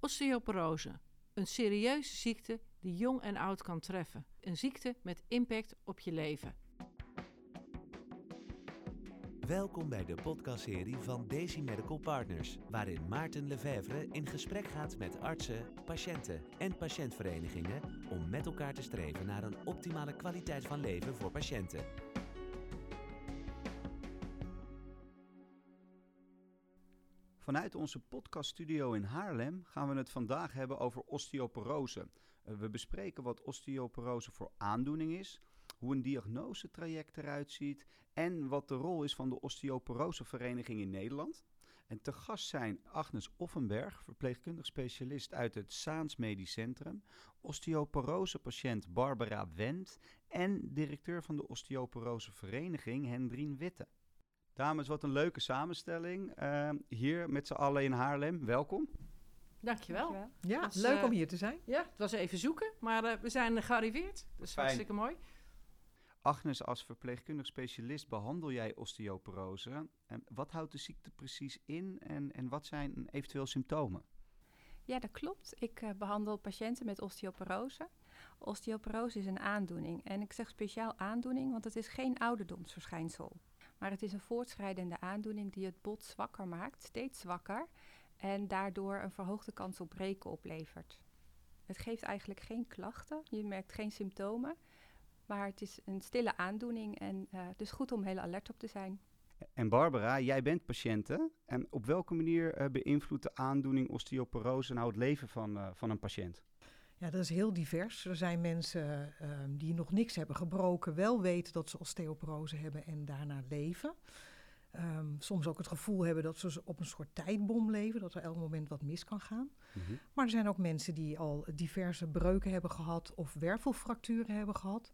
Osteoporose, een serieuze ziekte die jong en oud kan treffen. Een ziekte met impact op je leven. Welkom bij de podcastserie van Daisy Medical Partners, waarin Maarten Lefevre in gesprek gaat met artsen, patiënten en patiëntverenigingen om met elkaar te streven naar een optimale kwaliteit van leven voor patiënten. Vanuit onze podcaststudio in Haarlem gaan we het vandaag hebben over osteoporose. Uh, we bespreken wat osteoporose voor aandoening is, hoe een diagnosetraject eruit ziet en wat de rol is van de osteoporosevereniging in Nederland. En te gast zijn Agnes Offenberg, verpleegkundig specialist uit het Saans Medisch Centrum, osteoporosepatiënt Barbara Wendt en directeur van de osteoporosevereniging Hendrien Witte. Dames, wat een leuke samenstelling. Uh, hier met z'n allen in Haarlem. Welkom. Dankjewel. Dankjewel. Ja, was, leuk uh, om hier te zijn. Ja, het was even zoeken, maar uh, we zijn gearriveerd. Dat is Fijn. hartstikke mooi. Agnes, als verpleegkundig specialist behandel jij osteoporose. En wat houdt de ziekte precies in en, en wat zijn eventueel symptomen? Ja, dat klopt. Ik uh, behandel patiënten met osteoporose. Osteoporose is een aandoening. En ik zeg speciaal aandoening, want het is geen ouderdomsverschijnsel. Maar het is een voortschrijdende aandoening die het bot zwakker maakt, steeds zwakker. En daardoor een verhoogde kans op breken oplevert. Het geeft eigenlijk geen klachten, je merkt geen symptomen. Maar het is een stille aandoening en uh, is goed om heel alert op te zijn. En Barbara, jij bent patiënte. En op welke manier uh, beïnvloedt de aandoening osteoporose nou het leven van, uh, van een patiënt? Ja, dat is heel divers. Er zijn mensen uh, die nog niks hebben gebroken, wel weten dat ze osteoporose hebben en daarna leven. Um, soms ook het gevoel hebben dat ze op een soort tijdbom leven, dat er elk moment wat mis kan gaan. Mm-hmm. Maar er zijn ook mensen die al diverse breuken hebben gehad of wervelfracturen hebben gehad,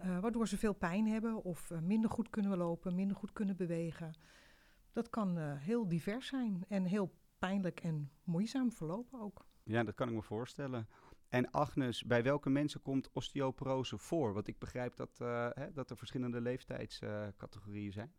uh, waardoor ze veel pijn hebben of uh, minder goed kunnen lopen, minder goed kunnen bewegen. Dat kan uh, heel divers zijn en heel pijnlijk en moeizaam verlopen ook. Ja, dat kan ik me voorstellen. En Agnes, bij welke mensen komt osteoporose voor? Want ik begrijp dat, uh, hè, dat er verschillende leeftijdscategorieën zijn.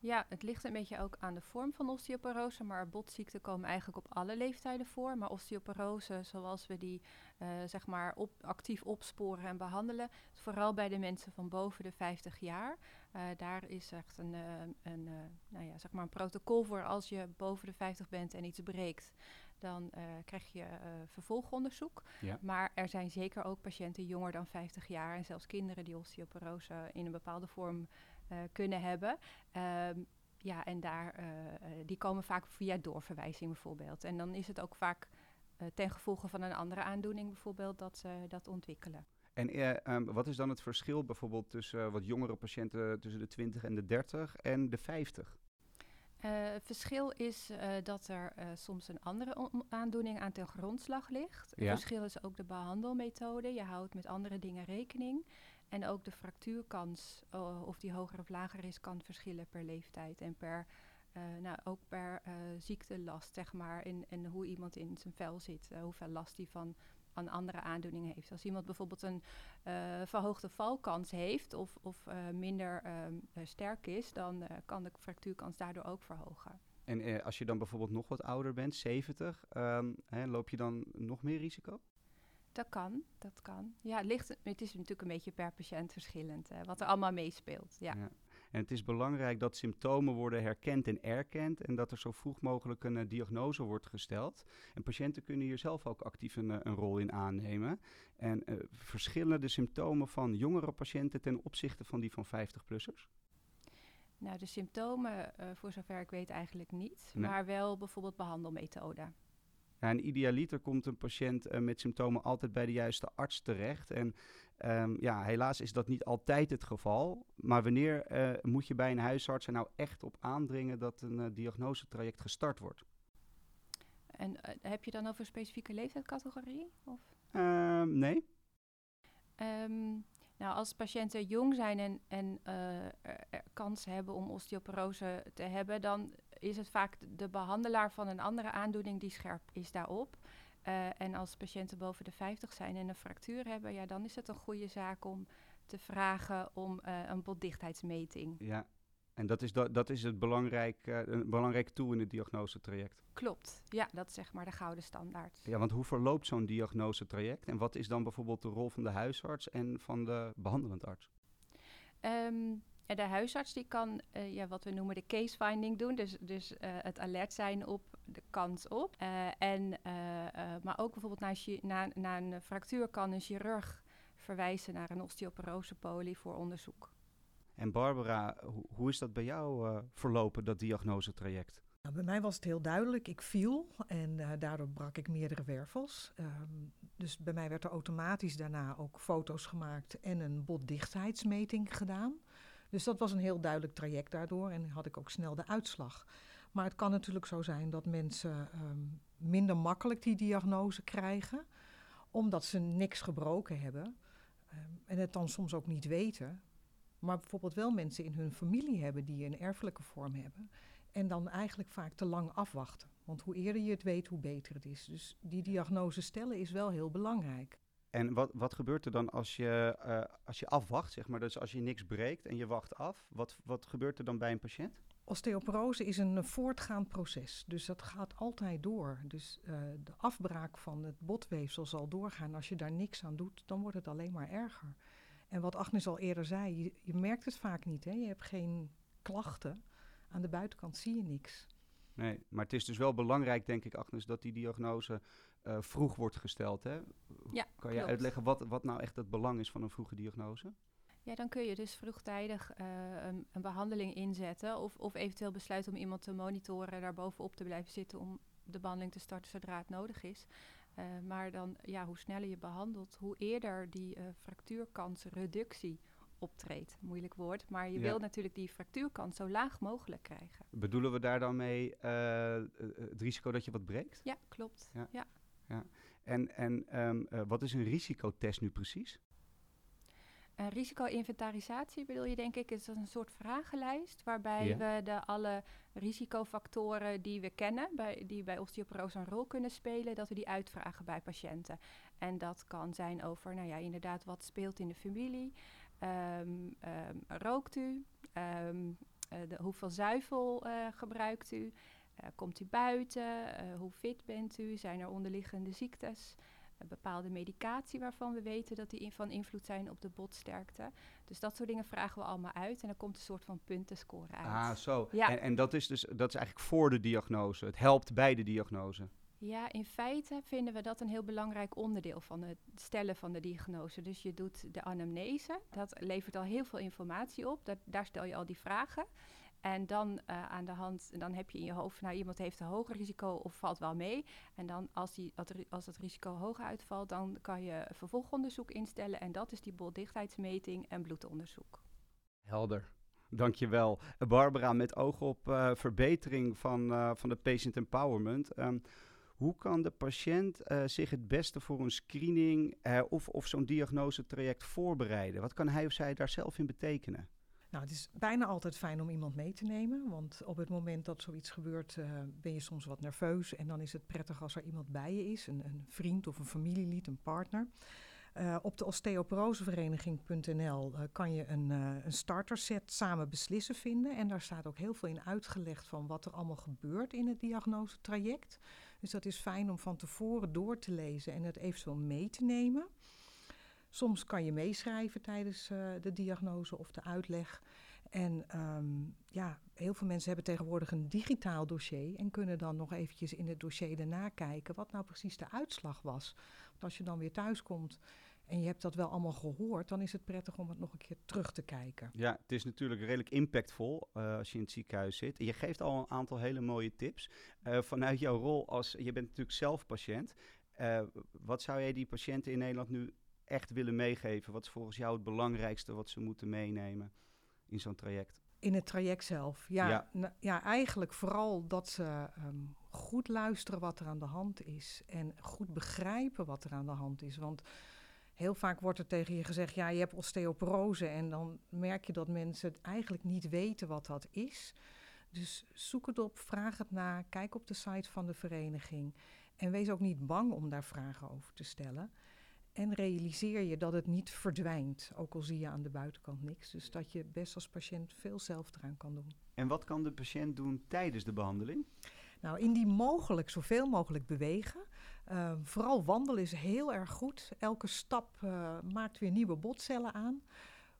Ja, het ligt een beetje ook aan de vorm van osteoporose, maar botziekten komen eigenlijk op alle leeftijden voor. Maar osteoporose, zoals we die uh, zeg maar actief opsporen en behandelen, vooral bij de mensen van boven de 50 jaar. Uh, daar is echt een, uh, een, nou ja, zeg maar een protocol voor als je boven de 50 bent en iets breekt. Dan krijg je vervolgonderzoek. Ja. Maar er zijn zeker ook patiënten jonger dan 50 jaar en zelfs kinderen die osteoporose in een bepaalde vorm uh, kunnen hebben. Um, ja, en daar, die komen vaak via doorverwijzing bijvoorbeeld. En dan is het ook vaak ten gevolge van een andere aandoening bijvoorbeeld dat ze dat ontwikkelen. En um, wat is dan het verschil bijvoorbeeld tussen wat jongere patiënten tussen de 20 en de 30 en de 50? Uh, het verschil is uh, dat er uh, soms een andere aandoening aan ten grondslag ligt. Ja. Het verschil is ook de behandelmethode. Je houdt met andere dingen rekening. En ook de fractuurkans, of die hoger of lager is, kan verschillen per leeftijd en per, nou, ook per ziektelast, zeg maar, en, en hoe iemand in zijn vel zit, hoeveel last hij van aan andere aandoeningen heeft. Als iemand bijvoorbeeld een verhoogde valkans heeft of, of minder sterk is, dan kan de fractuurkans daardoor ook verhogen. En als je dan bijvoorbeeld nog wat ouder bent, 70, um, hè, loop je dan nog meer risico? Dat kan, dat kan. Ja, het, ligt, het is natuurlijk een beetje per patiënt verschillend, hè, wat er allemaal meespeelt. Ja. ja. En het is belangrijk dat symptomen worden herkend en erkend en dat er zo vroeg mogelijk een uh, diagnose wordt gesteld. En patiënten kunnen hier zelf ook actief een, een rol in aannemen. En uh, verschillen de symptomen van jongere patiënten ten opzichte van die van 50-plussers? Nou, de symptomen, uh, voor zover ik weet, eigenlijk niet. Nee. Maar wel bijvoorbeeld behandelmethoden. Ja, en idealiter komt een patiënt uh, met symptomen altijd bij de juiste arts terecht. En um, ja, helaas is dat niet altijd het geval. Maar wanneer uh, moet je bij een huisarts er nou echt op aandringen dat een uh, diagnosetraject gestart wordt? En heb je dan over een specifieke leeftijdscategorie? Of? Uh, nee. Um, nou, als patiënten jong zijn en, en kans hebben om osteoporose te hebben, dan is het vaak de behandelaar van een andere aandoening die scherp is daarop. Uh, en als patiënten boven de 50 zijn en een fractuur hebben, ja, dan is het een goede zaak om te vragen om uh, een botdichtheidsmeting. Ja, En dat is, dat, dat is het belangrijk, uh, een belangrijke tool in het diagnosetraject. Klopt, ja, dat is zeg maar de gouden standaard. Ja, want hoe verloopt zo'n diagnosetraject? En wat is dan bijvoorbeeld de rol van de huisarts en van de behandelend arts? Um, de huisarts die kan uh, ja, wat we noemen de case finding doen, dus, dus uh, het alert zijn op de kans op. Uh, en, maar ook bijvoorbeeld na, na, na een fractuur kan een chirurg verwijzen naar een osteoporosepolie voor onderzoek. En Barbara, ho hoe is dat bij jou verlopen, dat diagnosetraject? Nou, bij mij was het heel duidelijk. Ik viel en daardoor brak ik meerdere wervels. Um, dus bij mij werd er automatisch daarna ook foto's gemaakt en een botdichtheidsmeting gedaan. Dus dat was een heel duidelijk traject daardoor en had ik ook snel de uitslag. Maar het kan natuurlijk zo zijn dat mensen um, minder makkelijk die diagnose krijgen, omdat ze niks gebroken hebben um, en het dan soms ook niet weten. Maar bijvoorbeeld wel mensen in hun familie hebben die een erfelijke vorm hebben. En dan eigenlijk vaak te lang afwachten. Want hoe eerder je het weet, hoe beter het is. Dus die diagnose stellen is wel heel belangrijk. En wat, wat gebeurt er dan als je, uh, als je afwacht, zeg maar? Dus als je niks breekt en je wacht af, wat, wat gebeurt er dan bij een patiënt? Osteoporose is een voortgaand proces, dus dat gaat altijd door. Dus uh, de afbraak van het botweefsel zal doorgaan. Als je daar niks aan doet, dan wordt het alleen maar erger. En wat Agnes al eerder zei, je, je merkt het vaak niet. Hè? Je hebt geen klachten. Aan de buitenkant zie je niks. Nee, maar het is dus wel belangrijk, denk ik, Agnes, dat die diagnose uh, vroeg wordt gesteld. Hè? Ja, kan je uitleggen wat, wat nou echt het belang is van een vroege diagnose? Ja, dan kun je dus vroegtijdig uh, een, een, behandeling inzetten of, of eventueel besluiten om iemand te monitoren, daar bovenop te blijven zitten om de behandeling te starten zodra het nodig is. Uh, maar dan, ja, hoe sneller je behandelt, hoe eerder die fractuurkansreductie optreedt. Moeilijk woord, maar je ja. wil natuurlijk die fractuurkans zo laag mogelijk krijgen. Bedoelen we daar dan mee het risico dat je wat breekt? Ja, klopt. ja. ja. Ja. En, en um, uh, wat is een risicotest nu precies? Een risico-inventarisatie bedoel je denk ik, is een soort vragenlijst waarbij ja. we de alle risicofactoren die we kennen, bij, die bij osteoporose een rol kunnen spelen, dat we die uitvragen bij patiënten. En dat kan zijn over, nou ja, inderdaad, wat speelt in de familie, um, um, rookt u, uh, de, hoeveel zuivel uh, gebruikt u, komt u buiten? Uh, hoe fit bent u? Zijn er onderliggende ziektes? Uh, bepaalde medicatie waarvan we weten dat die in van invloed zijn op de botsterkte. Dus dat soort dingen vragen we allemaal uit en dan komt een soort van puntenscore uit. Ah, zo. Ja. En, en dat is dus dat is eigenlijk voor de diagnose. Het helpt bij de diagnose. Ja, in feite vinden we dat een heel belangrijk onderdeel van het stellen van de diagnose. Dus je doet de anamnese, dat levert al heel veel informatie op. Dat, daar stel je al die vragen. En dan uh, aan de hand, dan heb je in je hoofd, nou iemand heeft een hoger risico of valt wel mee. En dan als, die, als het risico hoger uitvalt, dan kan je vervolgonderzoek instellen. En dat is die boldichtheidsmeting en bloedonderzoek. Helder. Dankjewel. Barbara, met oog op uh, verbetering van, uh, van de patient empowerment. Um, hoe kan de patiënt zich het beste voor een screening of, of zo'n diagnosetraject voorbereiden? Wat kan hij of zij daar zelf in betekenen? Nou, het is bijna altijd fijn om iemand mee te nemen. Want op het moment dat zoiets gebeurt, uh, ben je soms wat nerveus. En dan is het prettig als er iemand bij je is: een, een vriend of een familielid, een partner. Uh, op de osteoporosevereniging.nl uh, kan je een, uh, een starterset samen beslissen vinden. En daar staat ook heel veel in uitgelegd van wat er allemaal gebeurt in het diagnosetraject. Dus dat is fijn om van tevoren door te lezen en het eventueel mee te nemen. Soms kan je meeschrijven tijdens uh, de diagnose of de uitleg. En um, ja, heel veel mensen hebben tegenwoordig een digitaal dossier en kunnen dan nog eventjes in het dossier daarna kijken wat nou precies de uitslag was. Want als je dan weer thuis komt en je hebt dat wel allemaal gehoord, dan is het prettig om het nog een keer terug te kijken. Ja, het is natuurlijk redelijk impactvol uh, als je in het ziekenhuis zit. Je geeft al een aantal hele mooie tips. Uh, vanuit jouw rol als, je bent natuurlijk zelf patiënt. Wat zou jij die patiënten in Nederland nu echt willen meegeven? Wat is volgens jou het belangrijkste wat ze moeten meenemen in zo'n traject? In het traject zelf, ja. Ja, nou, ja eigenlijk vooral dat ze um, goed luisteren wat er aan de hand is. En goed begrijpen wat er aan de hand is. Want heel vaak wordt er tegen je gezegd, ja, je hebt osteoporose. En dan merk je dat mensen het eigenlijk niet weten wat dat is. Dus zoek het op, vraag het na, kijk op de site van de vereniging. En wees ook niet bang om daar vragen over te stellen. En realiseer je dat het niet verdwijnt, ook al zie je aan de buitenkant niks. Dus dat je best als patiënt veel zelf eraan kan doen. En wat kan de patiënt doen tijdens de behandeling? Nou, indien mogelijk zoveel mogelijk bewegen. Uh, vooral wandelen is heel erg goed. Elke stap uh, maakt weer nieuwe botcellen aan.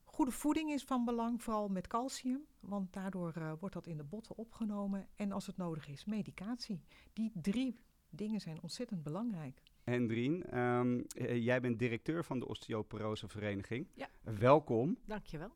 Goede voeding is van belang, vooral met calcium, want daardoor uh, wordt dat in de botten opgenomen. En als het nodig is, medicatie. Die drie dingen zijn ontzettend belangrijk. Hendrien, um, jij bent directeur van de Osteoporosevereniging. Ja. Welkom. Dankjewel.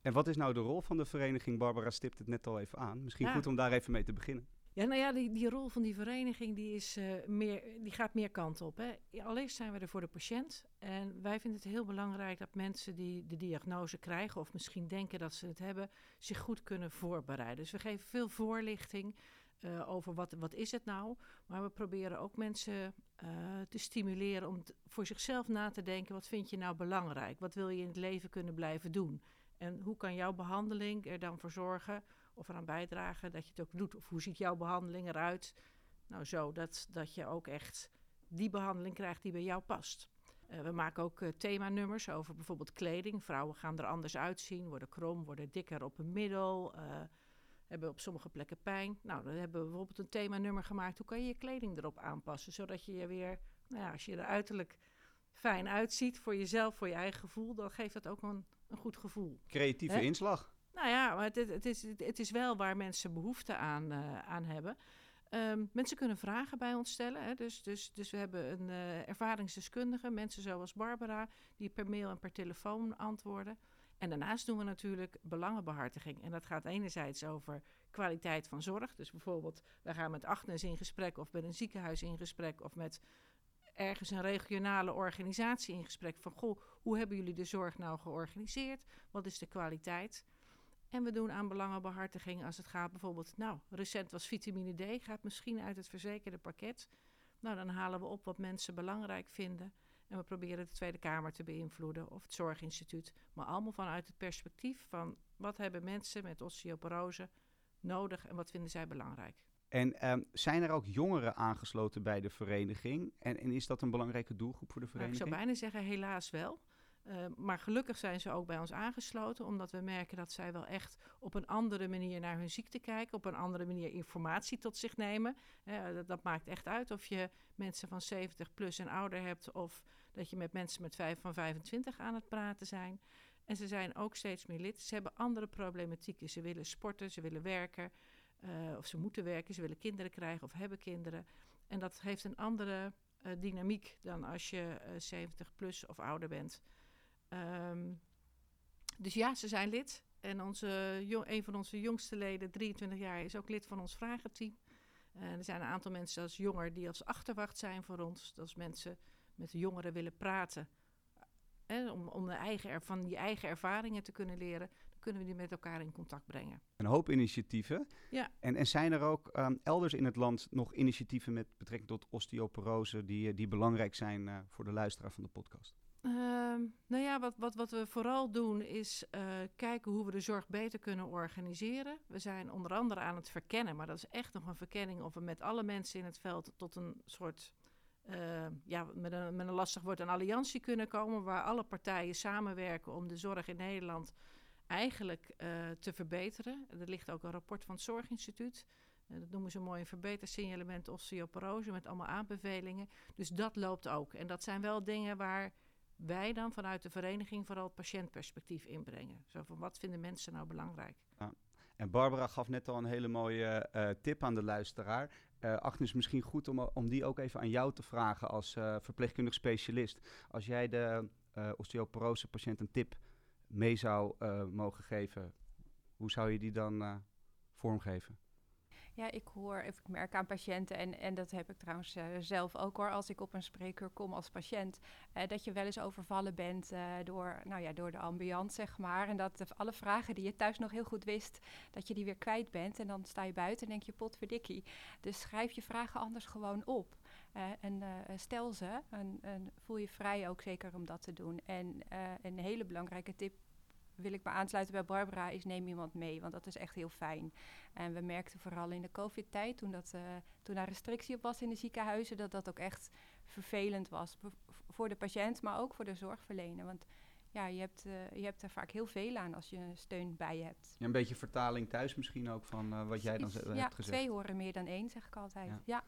En wat is nou de rol van de vereniging? Barbara stipt het net al even aan. Misschien Ja. goed om daar even mee te beginnen. Ja, nou ja, die, die rol van die vereniging die is, eh, meer, die gaat meer kanten op. Hè. Allereerst zijn we er voor de patiënt. En wij vinden het heel belangrijk dat mensen die de diagnose krijgen... of misschien denken dat ze het hebben, zich goed kunnen voorbereiden. Dus we geven veel voorlichting eh, over wat, wat is het nou. Maar we proberen ook mensen eh, te stimuleren om voor zichzelf na te denken... wat vind je nou belangrijk? Wat wil je in het leven kunnen blijven doen? En hoe kan jouw behandeling er dan voor zorgen of eraan bijdragen dat je het ook doet. Of hoe ziet jouw behandeling eruit? Nou, zo dat, dat je ook echt die behandeling krijgt die bij jou past. Eh, we maken ook eh, themanummers over bijvoorbeeld kleding. Vrouwen gaan er anders uitzien, worden krom, worden dikker op een middel, hebben op sommige plekken pijn. Nou, dan hebben we bijvoorbeeld een themanummer gemaakt. Hoe kan je je kleding erop aanpassen, zodat je je weer, nou ja, als je er uiterlijk fijn uitziet voor jezelf, voor je eigen gevoel, dan geeft dat ook een, een goed gevoel. Creatieve Hè? inslag. Nou ja, maar het, het, het is, het is wel waar mensen behoefte aan, eh, aan hebben. Ehm, mensen kunnen vragen bij ons stellen. Hè? Dus, dus, dus we hebben een eh, ervaringsdeskundige, mensen zoals Barbara, die per mail en per telefoon antwoorden. En daarnaast doen we natuurlijk belangenbehartiging. En dat gaat enerzijds over kwaliteit van zorg. Dus bijvoorbeeld, wij gaan met Agnes in gesprek of met een ziekenhuis in gesprek of met ergens een regionale organisatie in gesprek van goh, hoe hebben jullie de zorg nou georganiseerd? Wat is de kwaliteit? En we doen aan belangenbehartiging als het gaat bijvoorbeeld, nou, recent was vitamine D, gaat misschien uit het verzekerde pakket. Nou, dan halen we op wat mensen belangrijk vinden. En we proberen de Tweede Kamer te beïnvloeden of het Zorginstituut. Maar allemaal vanuit het perspectief van wat hebben mensen met osteoporose nodig en wat vinden zij belangrijk. En ehm, zijn er ook jongeren aangesloten bij de vereniging? En, en is dat een belangrijke doelgroep voor de Nou, ik vereniging? zou bijna zeggen helaas wel. Uh, maar gelukkig zijn ze ook bij ons aangesloten, omdat we merken dat zij wel echt op een andere manier naar hun ziekte kijken, op een andere manier informatie tot zich nemen. Dat, maakt echt uit of je mensen van 70 plus en ouder hebt, of dat je met mensen met 5 van 25 aan het praten zijn. En ze zijn ook steeds meer lid. Ze hebben andere problematieken. Ze willen sporten, ze willen werken, uh, of ze moeten werken, ze willen kinderen krijgen of hebben kinderen. En dat heeft een andere uh, dynamiek dan als je 70 plus of ouder bent. Um, dus ja, ze zijn lid. En onze, een van onze jongste leden, 23 jaar, is ook lid van ons vragenteam. Uh, er zijn een aantal mensen als jonger die als achterwacht zijn voor ons. Dat als mensen met de jongeren willen praten. Eh, om om de eigen, van die eigen ervaringen te kunnen leren, dan kunnen we die met elkaar in contact brengen. Een hoop initiatieven. Ja. En, en zijn er ook um, elders in het land nog initiatieven met betrekking tot osteoporose die, die belangrijk zijn uh, voor de luisteraar van de podcast? Uh, nou ja, wat, wat, wat we vooral doen is uh, kijken hoe we de zorg beter kunnen organiseren. We zijn onder andere aan het verkennen, maar dat is echt nog een verkenning of we met alle mensen in het veld tot een soort, uh, ja, met een, met een lastig woord, een alliantie kunnen komen waar alle partijen samenwerken om de zorg in Nederland eigenlijk uh, te verbeteren. Er ligt ook een rapport van het Zorginstituut. Dat noemen ze mooi een verbetersignalement osteoporose met allemaal aanbevelingen. Dus dat loopt ook. En dat zijn wel dingen waar wij dan vanuit de vereniging vooral het patiëntperspectief inbrengen. Zo van wat vinden mensen nou belangrijk? Ja. En Barbara gaf net al een hele mooie uh, tip aan de luisteraar. Uh, Agnes, misschien goed om, om die ook even aan jou te vragen als uh, verpleegkundig specialist. Als jij de osteoporose patiënt een tip mee zou mogen geven, hoe zou je die dan vormgeven? Ja, ik hoor, ik merk aan patiënten, en, en dat heb ik trouwens uh, zelf ook hoor, als ik op een spreekuur kom als patiënt, uh, dat je wel eens overvallen bent uh, door, nou ja, door de ambiance, zeg maar. En dat alle vragen die je thuis nog heel goed wist, dat je die weer kwijt bent. En dan sta je buiten en denk je, potverdikkie. Dus schrijf je vragen anders gewoon op. en stel ze en, en, voel je vrij ook zeker om dat te doen. En een hele belangrijke tip wil ik me aansluiten bij Barbara, is neem iemand mee. Want dat is echt heel fijn. En we merkten vooral in de COVID-tijd, toen, dat, uh, toen daar restrictie op was in de ziekenhuizen, dat dat ook echt vervelend was. Voor de patiënt, maar ook voor de zorgverlener. Want ja, je hebt, uh, je hebt er vaak heel veel aan als je steun bij je hebt. Ja, een beetje vertaling thuis misschien ook van uh, wat jij dan hebt ja, gezegd. twee horen meer dan één, zeg ik altijd. Ja. ja.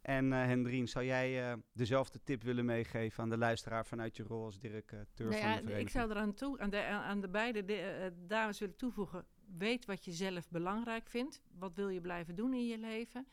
En uh, Hendrien, zou jij dezelfde tip willen meegeven aan de luisteraar vanuit je rol als directeur nou ja, van de vereniging? Ik zou eraan toe, aan de, aan de beide de, dames willen toevoegen. Weet wat je zelf belangrijk vindt. Wat wil je blijven doen in je leven?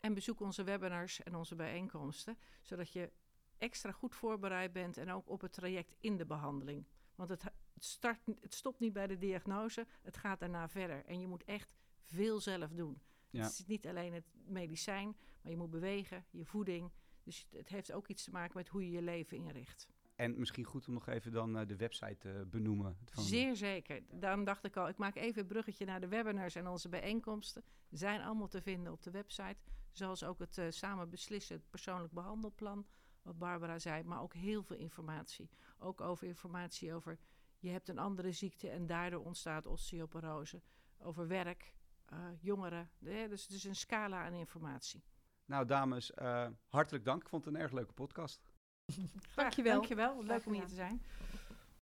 En bezoek onze webinars en onze bijeenkomsten, zodat je extra goed voorbereid bent en ook op het traject in de behandeling. Want het, start, het stopt niet bij de diagnose, het gaat daarna verder. En je moet echt veel zelf doen. Ja. Het is niet alleen het medicijn, maar je moet bewegen, je voeding. Dus het heeft ook iets te maken met hoe je je leven inricht. En misschien goed om nog even dan uh, de website te benoemen. Van Zeer zeker. Daarom dacht ik al, ik maak even een bruggetje naar de webinars en onze bijeenkomsten. Zijn allemaal te vinden op de website. Zoals ook het uh, samen beslissen, het persoonlijk behandelplan wat Barbara zei, maar ook heel veel informatie. Ook over informatie over je hebt een andere ziekte en daardoor ontstaat osteoporose. Over werk, uh, jongeren. Dus het is een scala aan informatie. Nou, dames, uh, hartelijk dank. Ik vond het een erg leuke podcast. Dankjewel. Dankjewel. Leuk om hier te zijn.